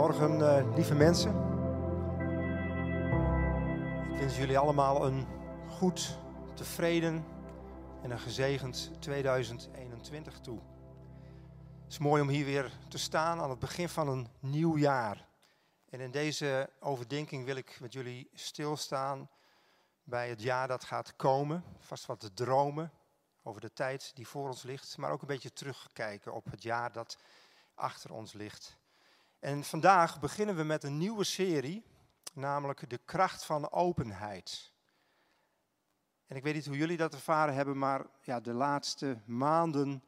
Goedemorgen, uh, lieve mensen. Ik wens jullie allemaal een goed, tevreden en een gezegend 2021 toe. Het is mooi om hier weer te staan aan het begin van een nieuw jaar. En in deze overdenking wil ik met jullie stilstaan bij het jaar dat gaat komen. Vast wat te dromen over de tijd die voor ons ligt, maar ook een beetje terugkijken op het jaar dat achter ons ligt. En vandaag beginnen we met een nieuwe serie, namelijk de kracht van openheid. En ik weet niet hoe jullie dat ervaren hebben, maar ja, de laatste maanden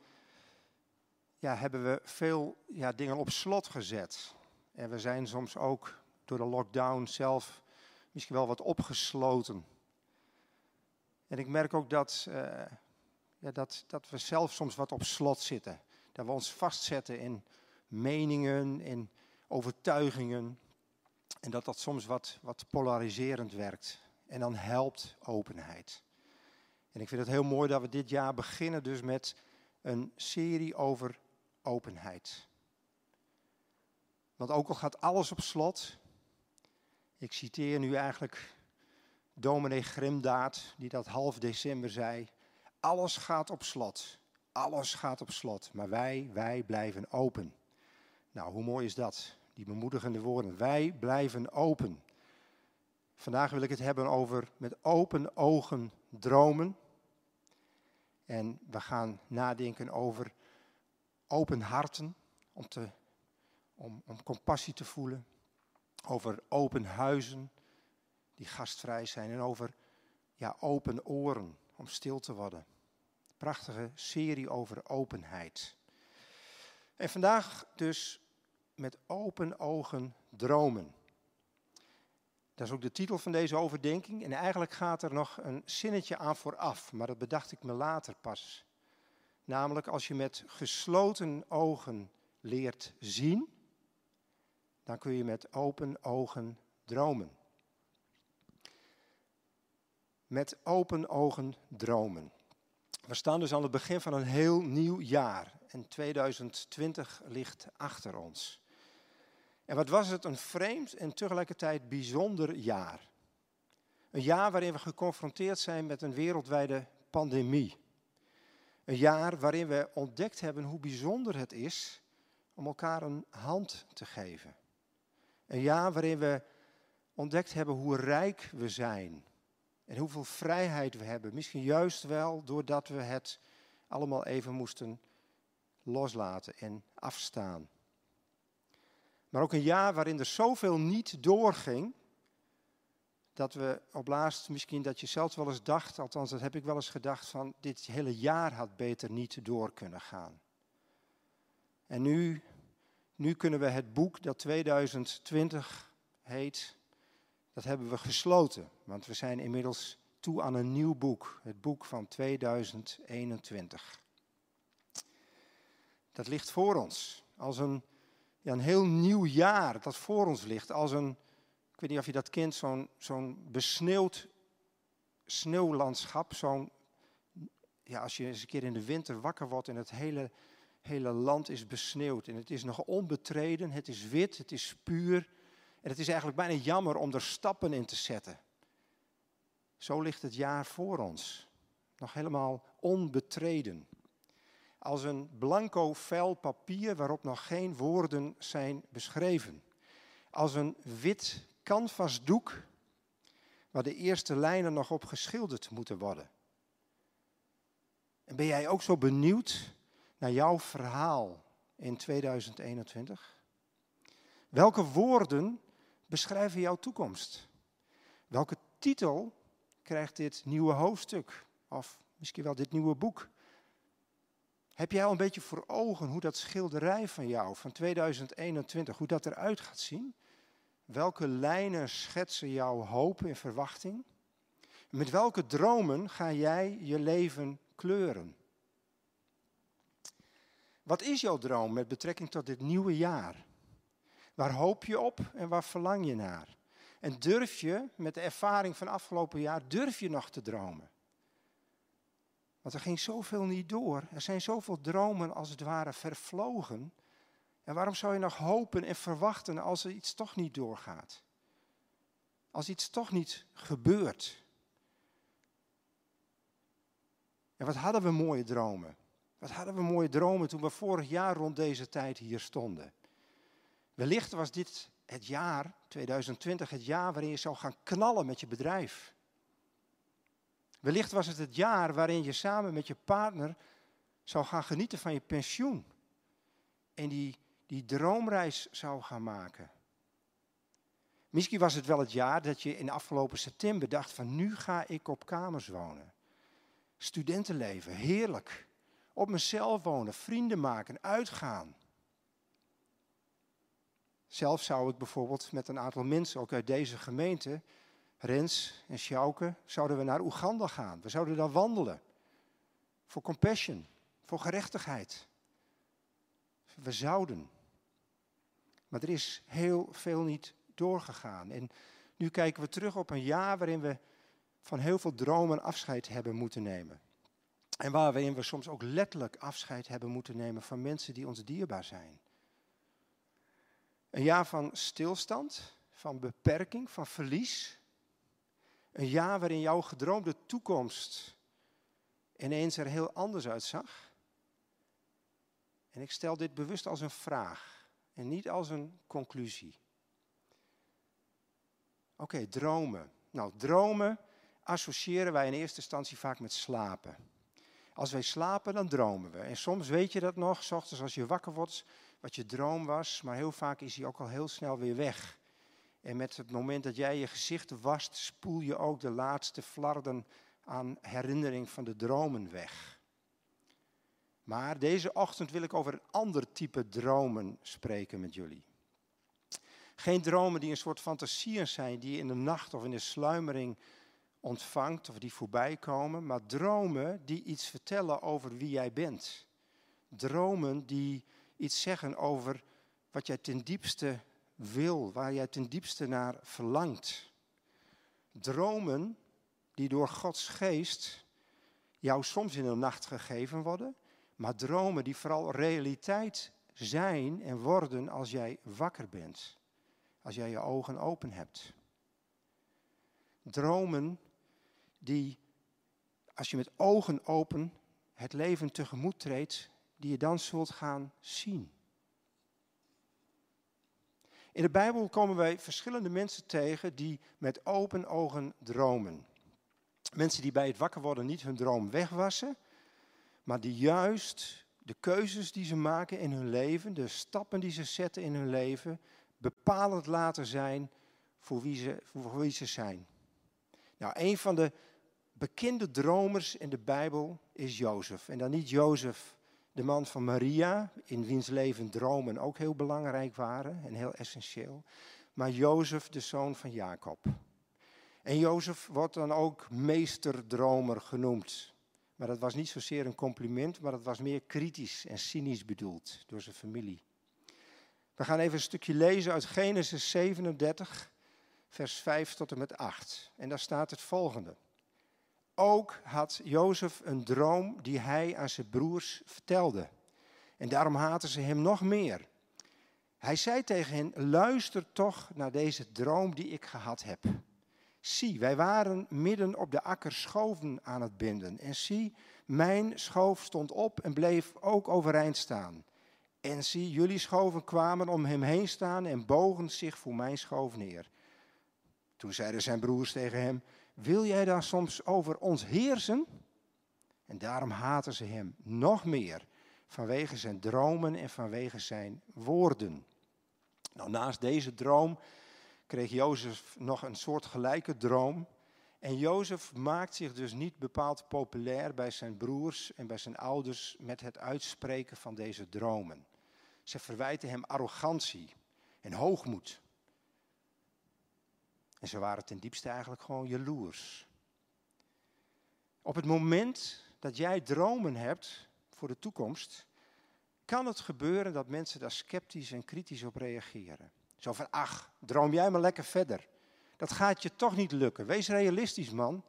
ja, hebben we veel ja, dingen op slot gezet. En we zijn soms ook door de lockdown zelf misschien wel wat opgesloten. En ik merk ook dat, uh, ja, dat, dat we zelf soms wat op slot zitten. Dat we ons vastzetten in meningen, in overtuigingen. En dat dat soms wat, wat polariserend werkt. En dan helpt openheid. En ik vind het heel mooi dat we dit jaar beginnen dus met een serie over openheid. Want ook al gaat alles op slot, ik citeer nu eigenlijk dominee Grimdaad, die dat half december zei, alles gaat op slot, alles gaat op slot, maar wij, wij blijven open. Nou, hoe mooi is dat? Die bemoedigende woorden. Wij blijven open. Vandaag wil ik het hebben over met open ogen dromen. En we gaan nadenken over open harten, om, te, om, om compassie te voelen. Over open huizen die gastvrij zijn. En over ja, open oren, om stil te worden. Prachtige serie over openheid. En vandaag dus met open ogen dromen. Dat is ook de titel van deze overdenking. En eigenlijk gaat er nog een zinnetje aan vooraf, maar dat bedacht ik me later pas. Namelijk als je met gesloten ogen leert zien, dan kun je met open ogen dromen. Met open ogen dromen. We staan dus aan het begin van een heel nieuw jaar. En 2020 ligt achter ons. En wat was het een vreemd en tegelijkertijd bijzonder jaar. Een jaar waarin we geconfronteerd zijn met een wereldwijde pandemie. Een jaar waarin we ontdekt hebben hoe bijzonder het is om elkaar een hand te geven. Een jaar waarin we ontdekt hebben hoe rijk we zijn en hoeveel vrijheid we hebben. Misschien juist wel doordat we het allemaal even moesten loslaten en afstaan. Maar ook een jaar waarin er zoveel niet doorging, dat we op laatst misschien dat je zelf wel eens dacht, althans dat heb ik wel eens gedacht, van dit hele jaar had beter niet door kunnen gaan. En nu, nu kunnen we het boek dat 2020 heet, dat hebben we gesloten. Want we zijn inmiddels toe aan een nieuw boek, het boek van 2021. Dat ligt voor ons als een ja, een heel nieuw jaar dat voor ons ligt. Als een, ik weet niet of je dat kent, zo'n zo'n besneeuwd sneeuwlandschap. Zo'n, ja, als je eens een keer in de winter wakker wordt en het hele, hele land is besneeuwd. En het is nog onbetreden, het is wit, het is puur. En het is eigenlijk bijna jammer om er stappen in te zetten. Zo ligt het jaar voor ons. Nog helemaal onbetreden als een blanco vel papier waarop nog geen woorden zijn beschreven. Als een wit canvasdoek waar de eerste lijnen nog op geschilderd moeten worden. En ben jij ook zo benieuwd naar jouw verhaal in 2021? Welke woorden beschrijven jouw toekomst? Welke titel krijgt dit nieuwe hoofdstuk? Of misschien wel dit nieuwe boek? Heb jij al een beetje voor ogen hoe dat schilderij van jou van 2021, hoe dat eruit gaat zien? Welke lijnen schetsen jouw hoop en verwachting? Met welke dromen ga jij je leven kleuren? Wat is jouw droom met betrekking tot dit nieuwe jaar? Waar hoop je op en waar verlang je naar? En durf je met de ervaring van afgelopen jaar, durf je nog te dromen? Want er ging zoveel niet door. Er zijn zoveel dromen als het ware vervlogen. En waarom zou je nog hopen en verwachten als er iets toch niet doorgaat? Als iets toch niet gebeurt? En wat hadden we mooie dromen? Wat hadden we mooie dromen toen we vorig jaar rond deze tijd hier stonden? Wellicht was dit het jaar, 2020, het jaar waarin je zou gaan knallen met je bedrijf. Wellicht was het het jaar waarin je samen met je partner zou gaan genieten van je pensioen. En die, die droomreis zou gaan maken. Misschien was het wel het jaar dat je in afgelopen september dacht van nu ga ik op kamers wonen. Studentenleven, heerlijk. Op mezelf wonen, vrienden maken, uitgaan. Zelf zou ik bijvoorbeeld met een aantal mensen, ook uit deze gemeente, Rens en Sjouke, zouden we naar Oeganda gaan. We zouden daar wandelen. Voor compassion, voor gerechtigheid. We zouden. Maar er is heel veel niet doorgegaan. En nu kijken we terug op een jaar waarin we van heel veel dromen afscheid hebben moeten nemen. En waarin we soms ook letterlijk afscheid hebben moeten nemen van mensen die ons dierbaar zijn. Een jaar van stilstand, van beperking, van verlies. Een jaar waarin jouw gedroomde toekomst ineens er heel anders uitzag. En ik stel dit bewust als een vraag en niet als een conclusie. Oké, dromen. Nou, dromen associëren wij in eerste instantie vaak met slapen. Als wij slapen, dan dromen we. En soms weet je dat nog, s ochtends als je wakker wordt, wat je droom was, maar heel vaak is hij ook al heel snel weer weg. En met het moment dat jij je gezicht wast, spoel je ook de laatste flarden aan herinnering van de dromen weg. Maar deze ochtend wil ik over een ander type dromen spreken met jullie. Geen dromen die een soort fantasieën zijn, die je in de nacht of in de sluimering ontvangt of die voorbij komen, maar dromen die iets vertellen over wie jij bent. Dromen die iets zeggen over wat jij ten diepste wil, waar jij ten diepste naar verlangt. Dromen die door Gods geest jou soms in de nacht gegeven worden, maar dromen die vooral realiteit zijn en worden als jij wakker bent, als jij je ogen open hebt. Dromen die, als je met ogen open het leven tegemoet treedt, die je dan zult gaan zien. In de Bijbel komen wij verschillende mensen tegen die met open ogen dromen. Mensen die bij het wakker worden niet hun droom wegwassen, maar die juist de keuzes die ze maken in hun leven, de stappen die ze zetten in hun leven, bepalend laten zijn voor wie ze, voor wie ze zijn. Nou, een van de bekende dromers in de Bijbel is Jozef. En dan niet Jozef, de man van Maria, in wiens leven dromen ook heel belangrijk waren en heel essentieel. Maar Jozef, de zoon van Jacob. En Jozef wordt dan ook meesterdromer genoemd. Maar dat was niet zozeer een compliment, maar dat was meer kritisch en cynisch bedoeld door zijn familie. We gaan even een stukje lezen uit Genesis 37, vers 5 tot en met 8. En daar staat het volgende. Ook had Jozef een droom die hij aan zijn broers vertelde. En daarom haten ze hem nog meer. Hij zei tegen hen: Luister toch naar deze droom die ik gehad heb. Zie, wij waren midden op de akker schoven aan het binden. En zie, mijn schoof stond op en bleef ook overeind staan. En zie, jullie schoven kwamen om hem heen staan en bogen zich voor mijn schoof neer. Toen zeiden zijn broers tegen hem: wil jij dan soms over ons heersen? En daarom haten ze hem nog meer vanwege zijn dromen en vanwege zijn woorden. Nou, naast deze droom kreeg Jozef nog een soort gelijke droom. En Jozef maakt zich dus niet bepaald populair bij zijn broers en bij zijn ouders met het uitspreken van deze dromen. Ze verwijten hem arrogantie en hoogmoed. En ze waren ten diepste eigenlijk gewoon jaloers. Op het moment dat jij dromen hebt voor de toekomst, kan het gebeuren dat mensen daar sceptisch en kritisch op reageren. Zo van, ach, droom jij maar lekker verder. Dat gaat je toch niet lukken. Wees realistisch, man.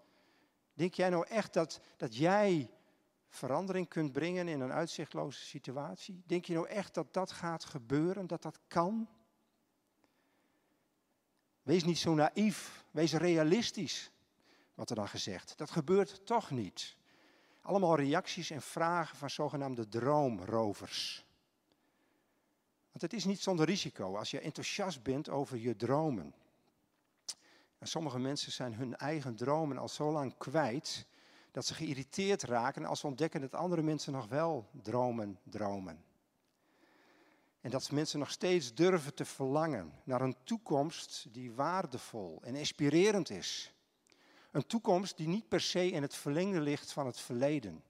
Denk jij nou echt dat, dat jij verandering kunt brengen in een uitzichtloze situatie? Denk je nou echt dat dat gaat gebeuren, dat dat kan? Wees niet zo naïef, wees realistisch, wat er dan gezegd. Dat gebeurt toch niet. Allemaal reacties en vragen van zogenaamde droomrovers. Want het is niet zonder risico als je enthousiast bent over je dromen. En sommige mensen zijn hun eigen dromen al zo lang kwijt dat ze geïrriteerd raken als ze ontdekken dat andere mensen nog wel dromen, dromen. En dat mensen nog steeds durven te verlangen naar een toekomst die waardevol en inspirerend is. Een toekomst die niet per se in het verlengde ligt van het verleden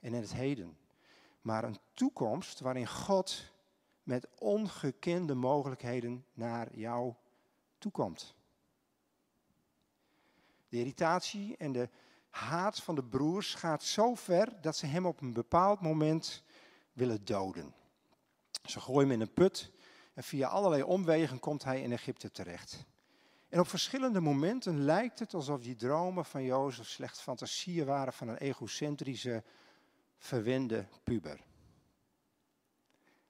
en in het heden, maar een toekomst waarin God met ongekende mogelijkheden naar jou toekomt. De irritatie en de haat van de broers gaat zo ver dat ze hem op een bepaald moment willen doden. Ze gooien hem in een put en via allerlei omwegen komt hij in Egypte terecht. En op verschillende momenten lijkt het alsof die dromen van Jozef slechts fantasieën waren van een egocentrische, verwende puber.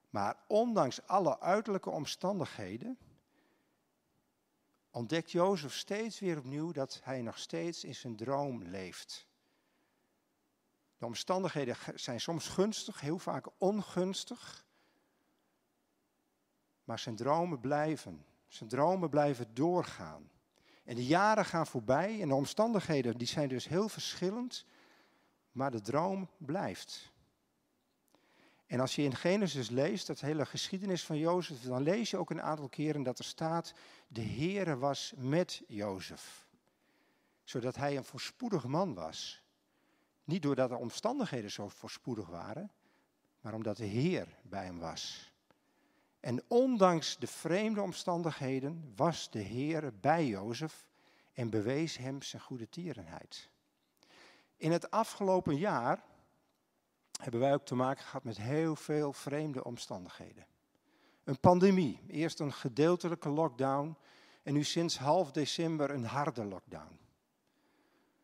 Maar ondanks alle uiterlijke omstandigheden ontdekt Jozef steeds weer opnieuw dat hij nog steeds in zijn droom leeft. De omstandigheden zijn soms gunstig, heel vaak ongunstig. Maar zijn dromen blijven. Zijn dromen blijven doorgaan. En de jaren gaan voorbij en de omstandigheden die zijn dus heel verschillend. Maar de droom blijft. En als je in Genesis leest, dat hele geschiedenis van Jozef, dan lees je ook een aantal keren dat er staat, de Heere was met Jozef. Zodat hij een voorspoedig man was. Niet doordat de omstandigheden zo voorspoedig waren, maar omdat de Heer bij hem was. En ondanks de vreemde omstandigheden was de Heer bij Jozef en bewees hem zijn goede tierenheid. In het afgelopen jaar hebben wij ook te maken gehad met heel veel vreemde omstandigheden. Een pandemie, eerst een gedeeltelijke lockdown en nu sinds half december een harde lockdown.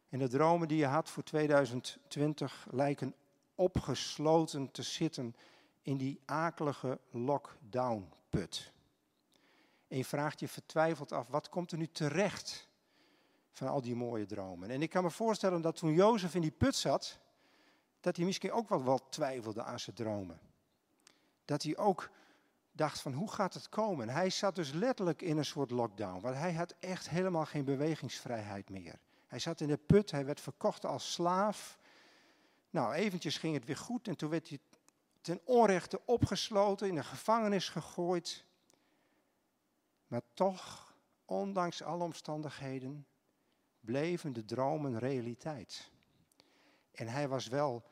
En de dromen die je had voor 2020 lijken opgesloten te zitten in die akelige lockdown-put. En je vraagt je vertwijfeld af, wat komt er nu terecht van al die mooie dromen? En ik kan me voorstellen dat toen Jozef in die put zat, dat hij misschien ook wel wat twijfelde aan zijn dromen. Dat hij ook dacht van hoe gaat het komen? Hij zat dus letterlijk in een soort lockdown, want hij had echt helemaal geen bewegingsvrijheid meer. Hij zat in de put, hij werd verkocht als slaaf. Nou, eventjes ging het weer goed en toen werd hij ten onrechte opgesloten, in de gevangenis gegooid. Maar toch, ondanks alle omstandigheden, bleven de dromen realiteit. En hij was wel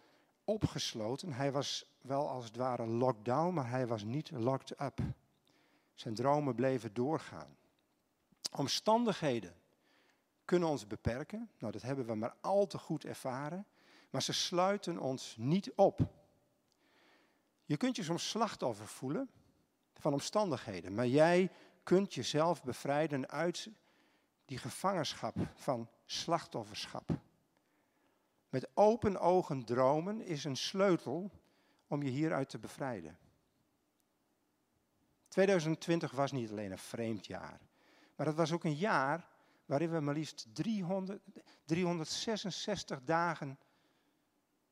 opgesloten. Hij was wel als het ware locked down, maar hij was niet locked up. Zijn dromen bleven doorgaan. Omstandigheden kunnen ons beperken. Nou, dat hebben we maar al te goed ervaren. Maar ze sluiten ons niet op. Je kunt je soms slachtoffer voelen van omstandigheden. Maar jij kunt jezelf bevrijden uit die gevangenschap van slachtofferschap. Met open ogen dromen is een sleutel om je hieruit te bevrijden. 2020 was niet alleen een vreemd jaar, maar het was ook een jaar waarin we maar liefst 300, 366 dagen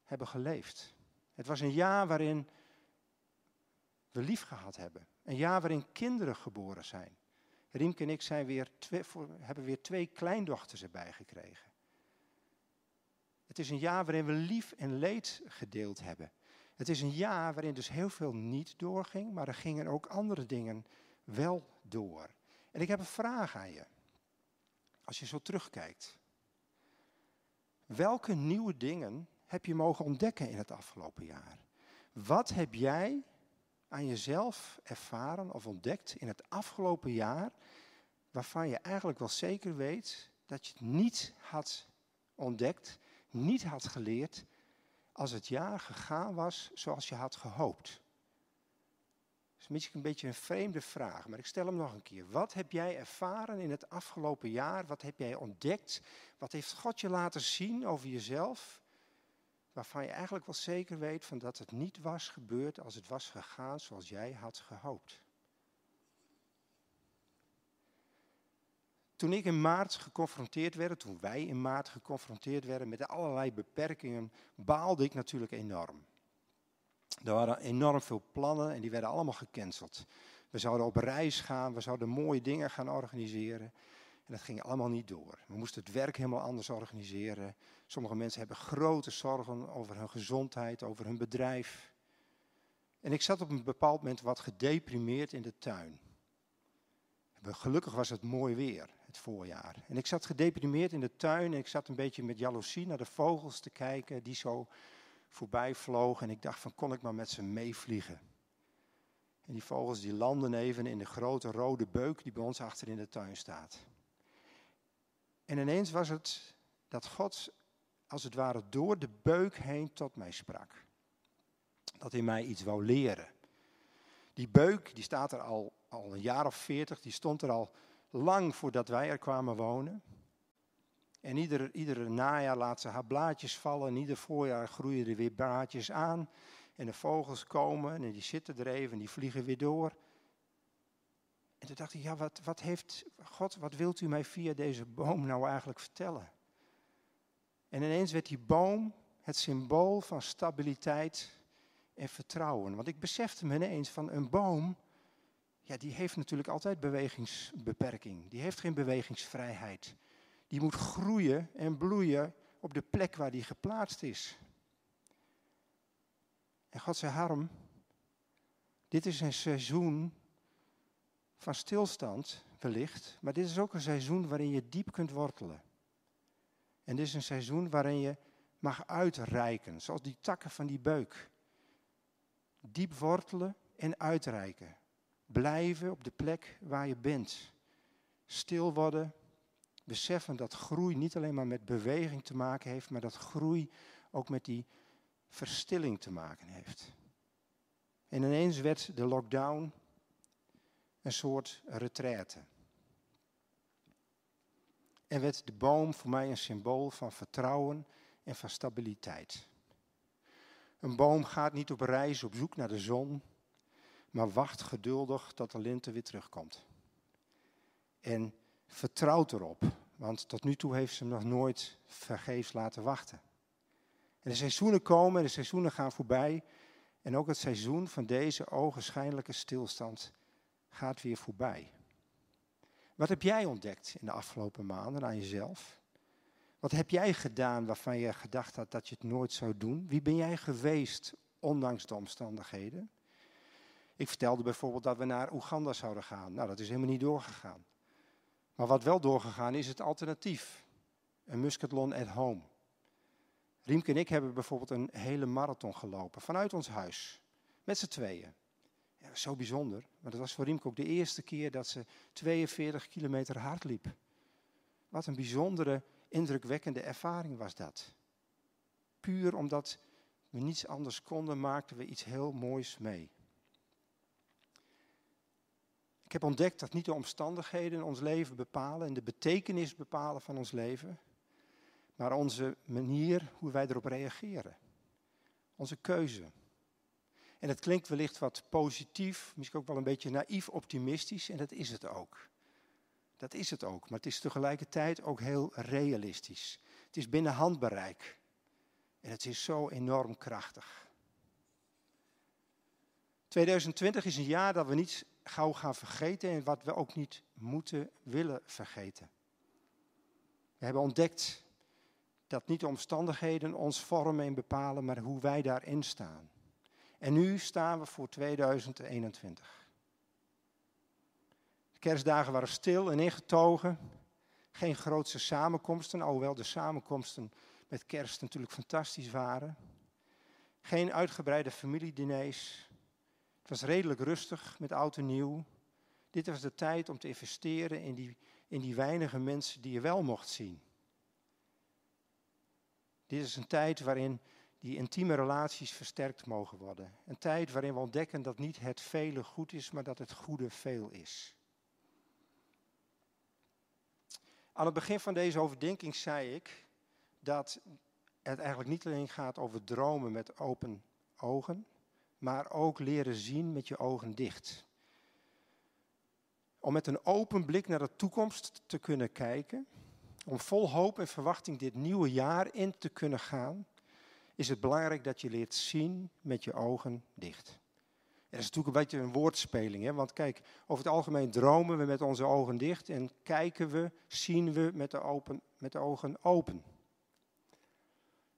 hebben geleefd. Het was een jaar waarin we lief gehad hebben. Een jaar waarin kinderen geboren zijn. Riemke en ik zijn weer twee, hebben weer twee kleindochters erbij gekregen. Het is een jaar waarin we lief en leed gedeeld hebben. Het is een jaar waarin dus heel veel niet doorging, maar er gingen ook andere dingen wel door. En ik heb een vraag aan je. Als je zo terugkijkt. Welke nieuwe dingen heb je mogen ontdekken in het afgelopen jaar? Wat heb jij aan jezelf ervaren of ontdekt in het afgelopen jaar waarvan je eigenlijk wel zeker weet dat je het niet had ontdekt niet had geleerd als het jaar gegaan was zoals je had gehoopt? Dat is misschien een beetje een vreemde vraag, maar ik stel hem nog een keer. Wat heb jij ervaren in het afgelopen jaar? Wat heb jij ontdekt? Wat heeft God je laten zien over jezelf? Waarvan je eigenlijk wel zeker weet van dat het niet was gebeurd als het was gegaan zoals jij had gehoopt. Toen ik in maart geconfronteerd werd, toen wij in maart geconfronteerd werden met allerlei beperkingen, baalde ik natuurlijk enorm. Er waren enorm veel plannen en die werden allemaal gecanceld. We zouden op reis gaan, we zouden mooie dingen gaan organiseren. En dat ging allemaal niet door. We moesten het werk helemaal anders organiseren. Sommige mensen hebben grote zorgen over hun gezondheid, over hun bedrijf. En ik zat op een bepaald moment wat gedeprimeerd in de tuin. Gelukkig was het mooi weer, het voorjaar. En ik zat gedeprimeerd in de tuin en ik zat een beetje met jaloezie naar de vogels te kijken die zo voorbij vlogen. En ik dacht van, kon ik maar met ze meevliegen. En die vogels die landen even in de grote rode beuk die bij ons achter in de tuin staat. En ineens was het dat God als het ware door de beuk heen tot mij sprak. Dat hij mij iets wou leren. Die beuk die staat er al, al een jaar of veertig, die stond er al lang voordat wij er kwamen wonen. En iedere, iedere najaar laat ze haar blaadjes vallen en ieder voorjaar groeien er weer blaadjes aan. En de vogels komen en die zitten er even en die vliegen weer door. En toen dacht ik, ja, wat, wat heeft God, wat wilt u mij via deze boom nou eigenlijk vertellen? En ineens werd die boom het symbool van stabiliteit en vertrouwen. Want ik besefte me ineens van een boom, ja, die heeft natuurlijk altijd bewegingsbeperking. Die heeft geen bewegingsvrijheid. Die moet groeien en bloeien op de plek waar die geplaatst is. En God zei, Harm, dit is een seizoen van stilstand, wellicht, maar dit is ook een seizoen waarin je diep kunt wortelen. En dit is een seizoen waarin je mag uitreiken, zoals die takken van die beuk. Diep wortelen en uitreiken. Blijven op de plek waar je bent. Stil worden. Beseffen dat groei niet alleen maar met beweging te maken heeft, maar dat groei ook met die verstilling te maken heeft. En ineens werd de lockdown een soort retraite. En werd de boom voor mij een symbool van vertrouwen en van stabiliteit. Een boom gaat niet op reis op zoek naar de zon, maar wacht geduldig tot de lente weer terugkomt. En vertrouwt erop, want tot nu toe heeft ze nog nooit vergeefs laten wachten. En de seizoenen komen en de seizoenen gaan voorbij. En ook het seizoen van deze ogenschijnlijke stilstand gaat weer voorbij. Wat heb jij ontdekt in de afgelopen maanden aan jezelf? Wat heb jij gedaan waarvan je gedacht had dat je het nooit zou doen? Wie ben jij geweest ondanks de omstandigheden? Ik vertelde bijvoorbeeld dat we naar Oeganda zouden gaan. Nou, dat is helemaal niet doorgegaan. Maar wat wel doorgegaan is het alternatief. Een muscatlon at home. Riemke en ik hebben bijvoorbeeld een hele marathon gelopen vanuit ons huis. Met z'n tweeën. Zo bijzonder. Maar dat was voor Riemke ook de eerste keer dat ze 42 kilometer hard liep. Wat een bijzondere, indrukwekkende ervaring was dat. Puur omdat we niets anders konden, maakten we iets heel moois mee. Ik heb ontdekt dat niet de omstandigheden ons leven bepalen en de betekenis bepalen van ons leven, maar onze manier hoe wij erop reageren. Onze keuze. En het klinkt wellicht wat positief, misschien ook wel een beetje naïef optimistisch, en dat is het ook. Dat is het ook, maar het is tegelijkertijd ook heel realistisch. Het is binnen handbereik. En het is zo enorm krachtig. 2020 is een jaar dat we niet gauw gaan vergeten en wat we ook niet moeten willen vergeten. We hebben ontdekt dat niet de omstandigheden ons vormen en bepalen, maar hoe wij daarin staan. En nu staan we voor 2021. De kerstdagen waren stil en ingetogen. Geen grootse samenkomsten, alhoewel de samenkomsten met kerst natuurlijk fantastisch waren. Geen uitgebreide familiediners. Het was redelijk rustig met oud en nieuw. Dit was de tijd om te investeren in die, in die weinige mensen die je wel mocht zien. Dit is een tijd waarin die intieme relaties versterkt mogen worden. Een tijd waarin we ontdekken dat niet het vele goed is, maar dat het goede veel is. Aan het begin van deze overdenking zei ik dat het eigenlijk niet alleen gaat over dromen met open ogen, maar ook leren zien met je ogen dicht. Om met een open blik naar de toekomst te kunnen kijken, om vol hoop en verwachting dit nieuwe jaar in te kunnen gaan, is het belangrijk dat je leert zien met je ogen dicht. Dat is natuurlijk een beetje een woordspeling, hè? want kijk, over het algemeen dromen we met onze ogen dicht en kijken we, zien we met de, open, met de ogen open.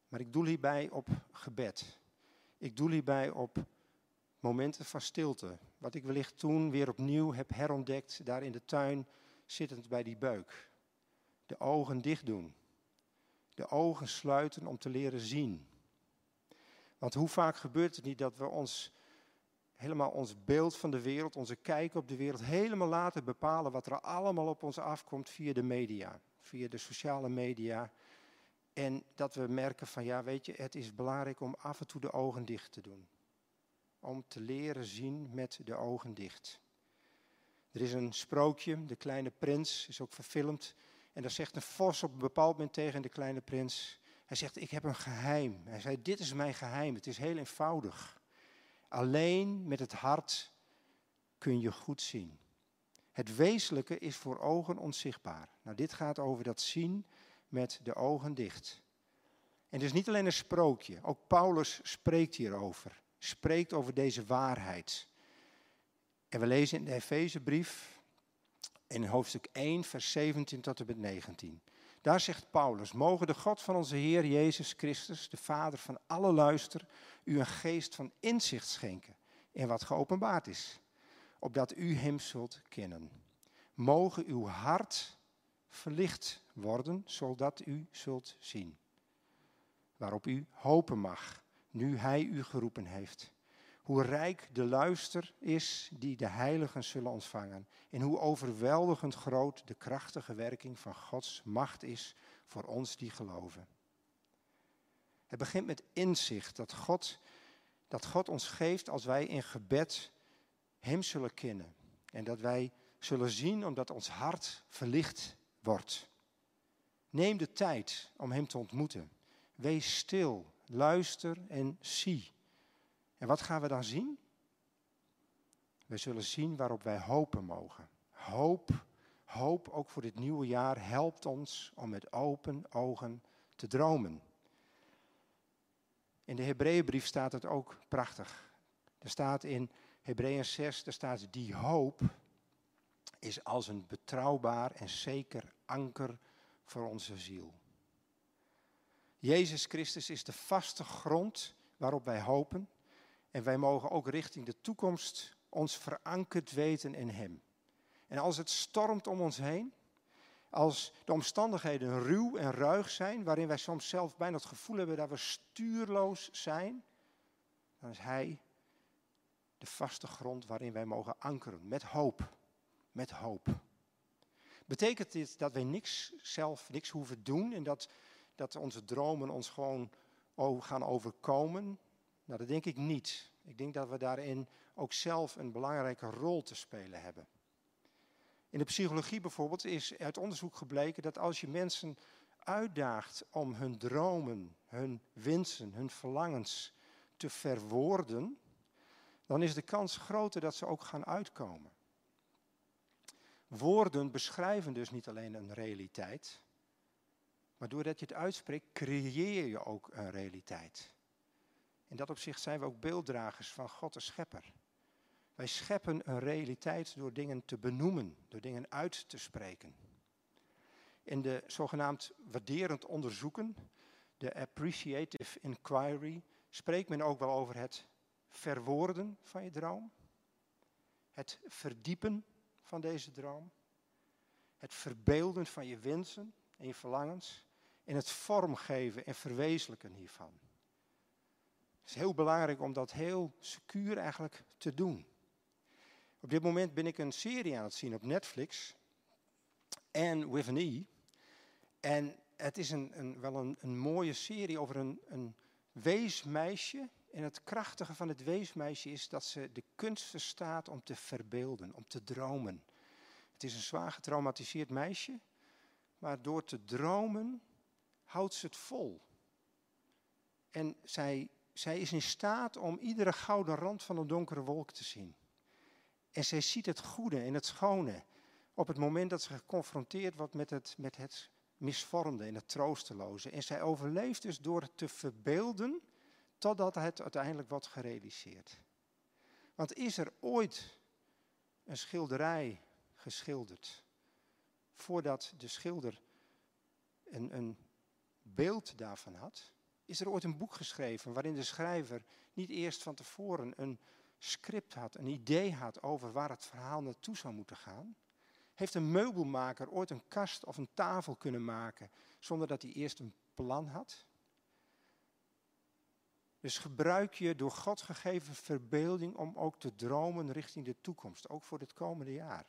Maar ik doel hierbij op gebed. Ik doel hierbij op momenten van stilte. Wat ik wellicht toen weer opnieuw heb herontdekt, daar in de tuin, zittend bij die beuk. De ogen dicht doen. De ogen sluiten om te leren zien. Want hoe vaak gebeurt het niet dat we ons helemaal ons beeld van de wereld, onze kijk op de wereld, helemaal laten bepalen wat er allemaal op ons afkomt via de media, via de sociale media. En dat we merken van ja, weet je, het is belangrijk om af en toe de ogen dicht te doen. Om te leren zien met de ogen dicht. Er is een sprookje, de kleine prins, is ook verfilmd. En daar zegt een vos op een bepaald moment tegen de kleine prins. Hij zegt, ik heb een geheim. Hij zei, dit is mijn geheim. Het is heel eenvoudig. Alleen met het hart kun je goed zien. Het wezenlijke is voor ogen onzichtbaar. Nou, dit gaat over dat zien met de ogen dicht. En het is niet alleen een sprookje, ook Paulus spreekt hierover. Spreekt over deze waarheid. En we lezen in de Efezebrief in hoofdstuk 1, vers 17 tot en met 19. Daar zegt Paulus: Mogen de God van onze Heer Jezus Christus, de Vader van alle luister, u een geest van inzicht schenken in wat geopenbaard is, opdat u Hem zult kennen. Mogen uw hart verlicht worden, zodat u zult zien. Waarop u hopen mag, nu Hij u geroepen heeft. Hoe rijk de luister is die de heiligen zullen ontvangen. En hoe overweldigend groot de krachtige werking van Gods macht is voor ons die geloven. Het begint met inzicht dat God, dat God ons geeft als wij in gebed Hem zullen kennen. En dat wij zullen zien omdat ons hart verlicht wordt. Neem de tijd om Hem te ontmoeten. Wees stil, luister en zie. En wat gaan we dan zien? We zullen zien waarop wij hopen mogen. Hoop, hoop ook voor dit nieuwe jaar helpt ons om met open ogen te dromen. In de Hebreeënbrief staat het ook prachtig. Er staat in Hebreeën 6, er staat die hoop is als een betrouwbaar en zeker anker voor onze ziel. Jezus Christus is de vaste grond waarop wij hopen. En wij mogen ook richting de toekomst ons verankerd weten in Hem. En als het stormt om ons heen, als de omstandigheden ruw en ruig zijn, waarin wij soms zelf bijna het gevoel hebben dat we stuurloos zijn, dan is Hij de vaste grond waarin wij mogen ankeren, met hoop. Met hoop. Betekent dit dat wij niks zelf, niks hoeven doen en dat, dat onze dromen ons gewoon gaan overkomen? Nou, dat denk ik niet. Ik denk dat we daarin ook zelf een belangrijke rol te spelen hebben. In de psychologie bijvoorbeeld is uit onderzoek gebleken dat als je mensen uitdaagt om hun dromen, hun wensen, hun verlangens te verwoorden, dan is de kans groter dat ze ook gaan uitkomen. Woorden beschrijven dus niet alleen een realiteit, maar doordat je het uitspreekt, creëer je ook een realiteit. In dat opzicht zijn we ook beelddragers van God de Schepper. Wij scheppen een realiteit door dingen te benoemen, door dingen uit te spreken. In de zogenaamd waarderend onderzoeken, de appreciative inquiry, spreekt men ook wel over het verwoorden van je droom, het verdiepen van deze droom, het verbeelden van je wensen en je verlangens en het vormgeven en verwezenlijken hiervan. Is heel belangrijk om dat heel secuur eigenlijk te doen. Op dit moment ben ik een serie aan het zien op Netflix. And with an E. En het is een, een wel een, een, mooie serie over een, een weesmeisje. En het krachtige van het weesmeisje is dat ze de kunst verstaat om te verbeelden, om te dromen. Het is een zwaar getraumatiseerd meisje, maar door te dromen houdt ze het vol. En zij, zij is in staat om iedere gouden rand van een donkere wolk te zien. En zij ziet het goede en het schone op het moment dat ze geconfronteerd wordt met het, met het misvormde en het troosteloze. En zij overleeft dus door het te verbeelden totdat het uiteindelijk wordt gerealiseerd. Want is er ooit een schilderij geschilderd voordat de schilder een, een beeld daarvan had? Is er ooit een boek geschreven waarin de schrijver niet eerst van tevoren een script had, een idee had over waar het verhaal naartoe zou moeten gaan? Heeft een meubelmaker ooit een kast of een tafel kunnen maken zonder dat hij eerst een plan had? Dus gebruik je door God gegeven verbeelding om ook te dromen richting de toekomst, ook voor het komende jaar.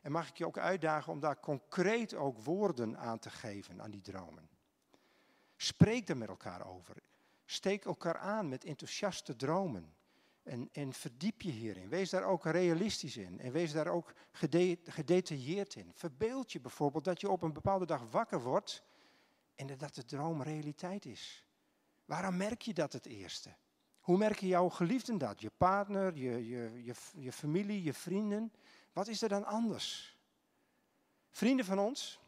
En mag ik je ook uitdagen om daar concreet ook woorden aan te geven aan die dromen. Spreek er met elkaar over. Steek elkaar aan met enthousiaste dromen. En, en verdiep je hierin. Wees daar ook realistisch in. En wees daar ook gedetailleerd in. Verbeeld je bijvoorbeeld dat je op een bepaalde dag wakker wordt en dat de droom realiteit is. Waarom merk je dat het eerste? Hoe merken jouw geliefden dat? Je partner, je, je, je, je familie, je vrienden? Wat is er dan anders? Vrienden van ons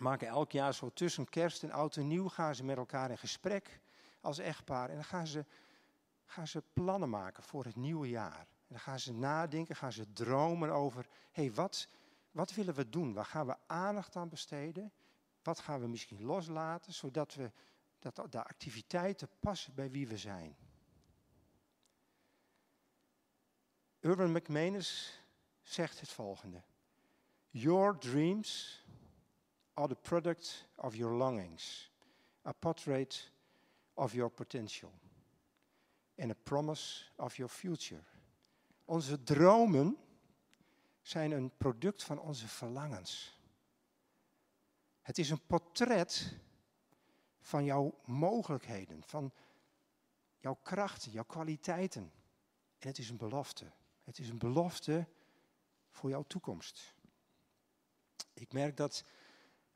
maken elk jaar zo tussen kerst en oud en nieuw gaan ze met elkaar in gesprek als echtpaar. En dan gaan ze, gaan ze plannen maken voor het nieuwe jaar. En dan gaan ze nadenken, gaan ze dromen over, hé, hey, wat, wat willen we doen? Waar gaan we aandacht aan besteden? Wat gaan we misschien loslaten, zodat we dat de activiteiten passen bij wie we zijn. Urban McManus zegt het volgende. Your dreams are the product of your longings, a portrait of your potential and a promise of your future. Onze dromen zijn een product van onze verlangens. Het is een portret van jouw mogelijkheden, van jouw krachten, jouw kwaliteiten. En het is een belofte. Het is een belofte voor jouw toekomst. Ik merk dat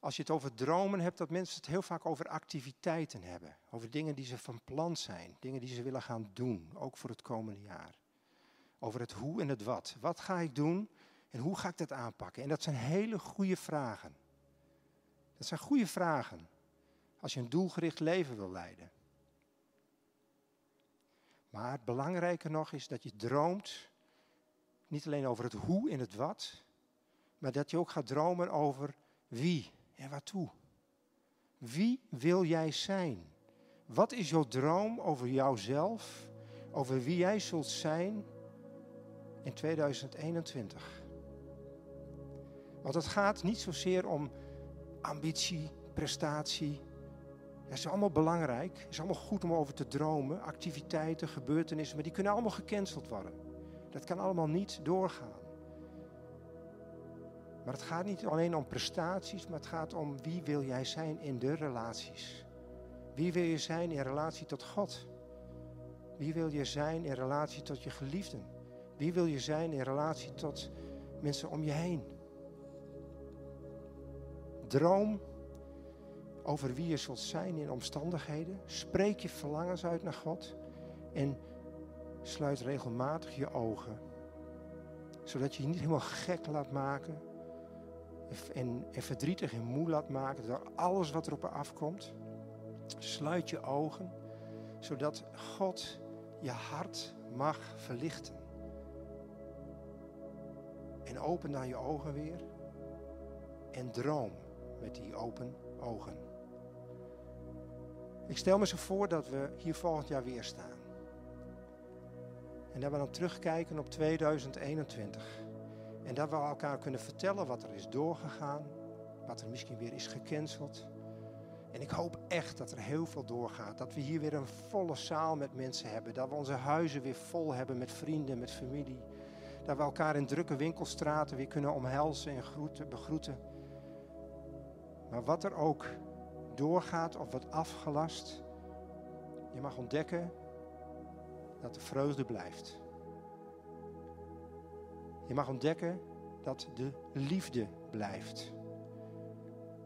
als je het over dromen hebt, dat mensen het heel vaak over activiteiten hebben. Over dingen die ze van plan zijn, dingen die ze willen gaan doen, ook voor het komende jaar. Over het hoe en het wat. Wat ga ik doen en hoe ga ik dat aanpakken? En dat zijn hele goede vragen. Dat zijn goede vragen als je een doelgericht leven wil leiden. Maar belangrijker nog is dat je droomt, niet alleen over het hoe en het wat, maar dat je ook gaat dromen over wie en waartoe. Wie wil jij zijn? Wat is jouw droom over jouzelf, over wie jij zult zijn in 2021? Want het gaat niet zozeer om ambitie, prestatie, het is allemaal belangrijk. Het is allemaal goed om over te dromen. Activiteiten, gebeurtenissen, maar die kunnen allemaal gecanceld worden. Dat kan allemaal niet doorgaan. Maar het gaat niet alleen om prestaties, maar het gaat om wie wil jij zijn in de relaties. Wie wil je zijn in relatie tot God? Wie wil je zijn in relatie tot je geliefden? Wie wil je zijn in relatie tot mensen om je heen? Droom over wie je zult zijn in omstandigheden. Spreek je verlangens uit naar God. En sluit regelmatig je ogen. Zodat je je niet helemaal gek laat maken. En, verdrietig en moe laat maken door alles wat er op je afkomt. Sluit je ogen. Zodat God je hart mag verlichten. En open dan je ogen weer. En droom met die open ogen. Ik stel me zo voor dat we hier volgend jaar weer staan. En dat we dan terugkijken op 2021. En dat we elkaar kunnen vertellen wat er is doorgegaan. Wat er misschien weer is gecanceld. En ik hoop echt dat er heel veel doorgaat. Dat we hier weer een volle zaal met mensen hebben. Dat we onze huizen weer vol hebben met vrienden, met familie. Dat we elkaar in drukke winkelstraten weer kunnen omhelzen en groeten, begroeten. Maar wat er ook doorgaat of wordt afgelast, je mag ontdekken dat de vreugde blijft. Je mag ontdekken dat de liefde blijft.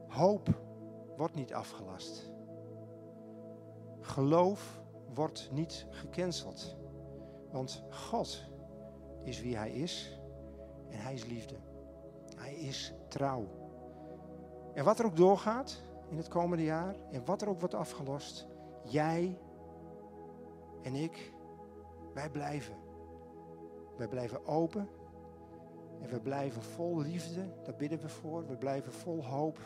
Hoop wordt niet afgelast. geloof wordt niet gecanceld. Want God is wie Hij is en Hij is liefde. Hij is trouw. En wat er ook doorgaat in het komende jaar en wat er ook wordt afgelost, jij en ik, wij blijven. Wij blijven open en we blijven vol liefde, daar bidden we voor. We blijven vol hoop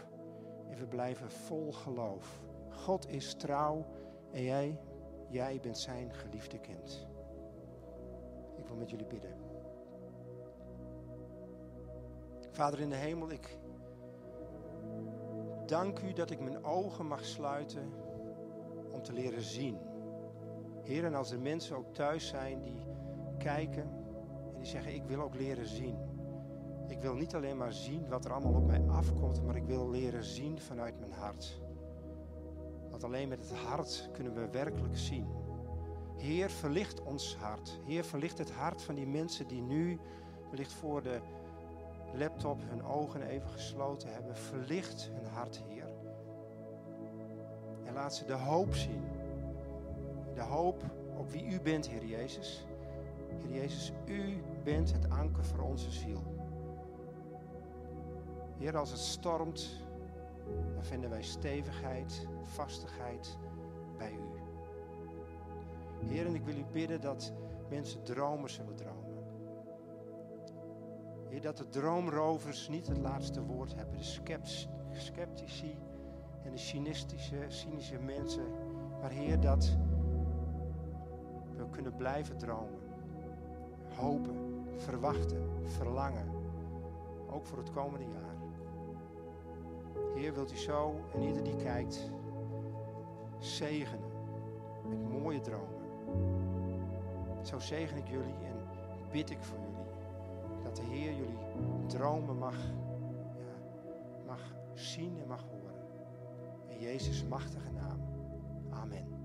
en we blijven vol geloof. God is trouw en jij, jij bent zijn geliefde kind. Ik wil met jullie bidden. Vader in de hemel, ik dank u dat ik mijn ogen mag sluiten om te leren zien. Heer, en als er mensen ook thuis zijn die kijken en die zeggen, ik wil ook leren zien. Ik wil niet alleen maar zien wat er allemaal op mij afkomt, maar ik wil leren zien vanuit mijn hart. Want alleen met het hart kunnen we werkelijk zien. Heer, verlicht ons hart. Heer, verlicht het hart van die mensen die nu wellicht voor de laptop hun ogen even gesloten hebben. Verlicht hun hart, Heer. En laat ze de hoop zien. De hoop op wie U bent, Heer Jezus. Heer Jezus, U bent het anker voor onze ziel. Heer, als het stormt, dan vinden wij stevigheid, vastigheid bij U. Heer, en ik wil U bidden dat mensen dromen zullen dromen. Heer, dat de droomrovers niet het laatste woord hebben. De sceptici en de cynistische, cynische mensen. Maar Heer, dat we kunnen blijven dromen. Hopen, verwachten, verlangen. Ook voor het komende jaar. Heer, wilt u zo en ieder die kijkt zegenen met mooie dromen. Zo zegen ik jullie en bid ik voor jullie. Dat de Heer jullie dromen mag, ja, mag zien en mag horen. In Jezus' machtige naam. Amen.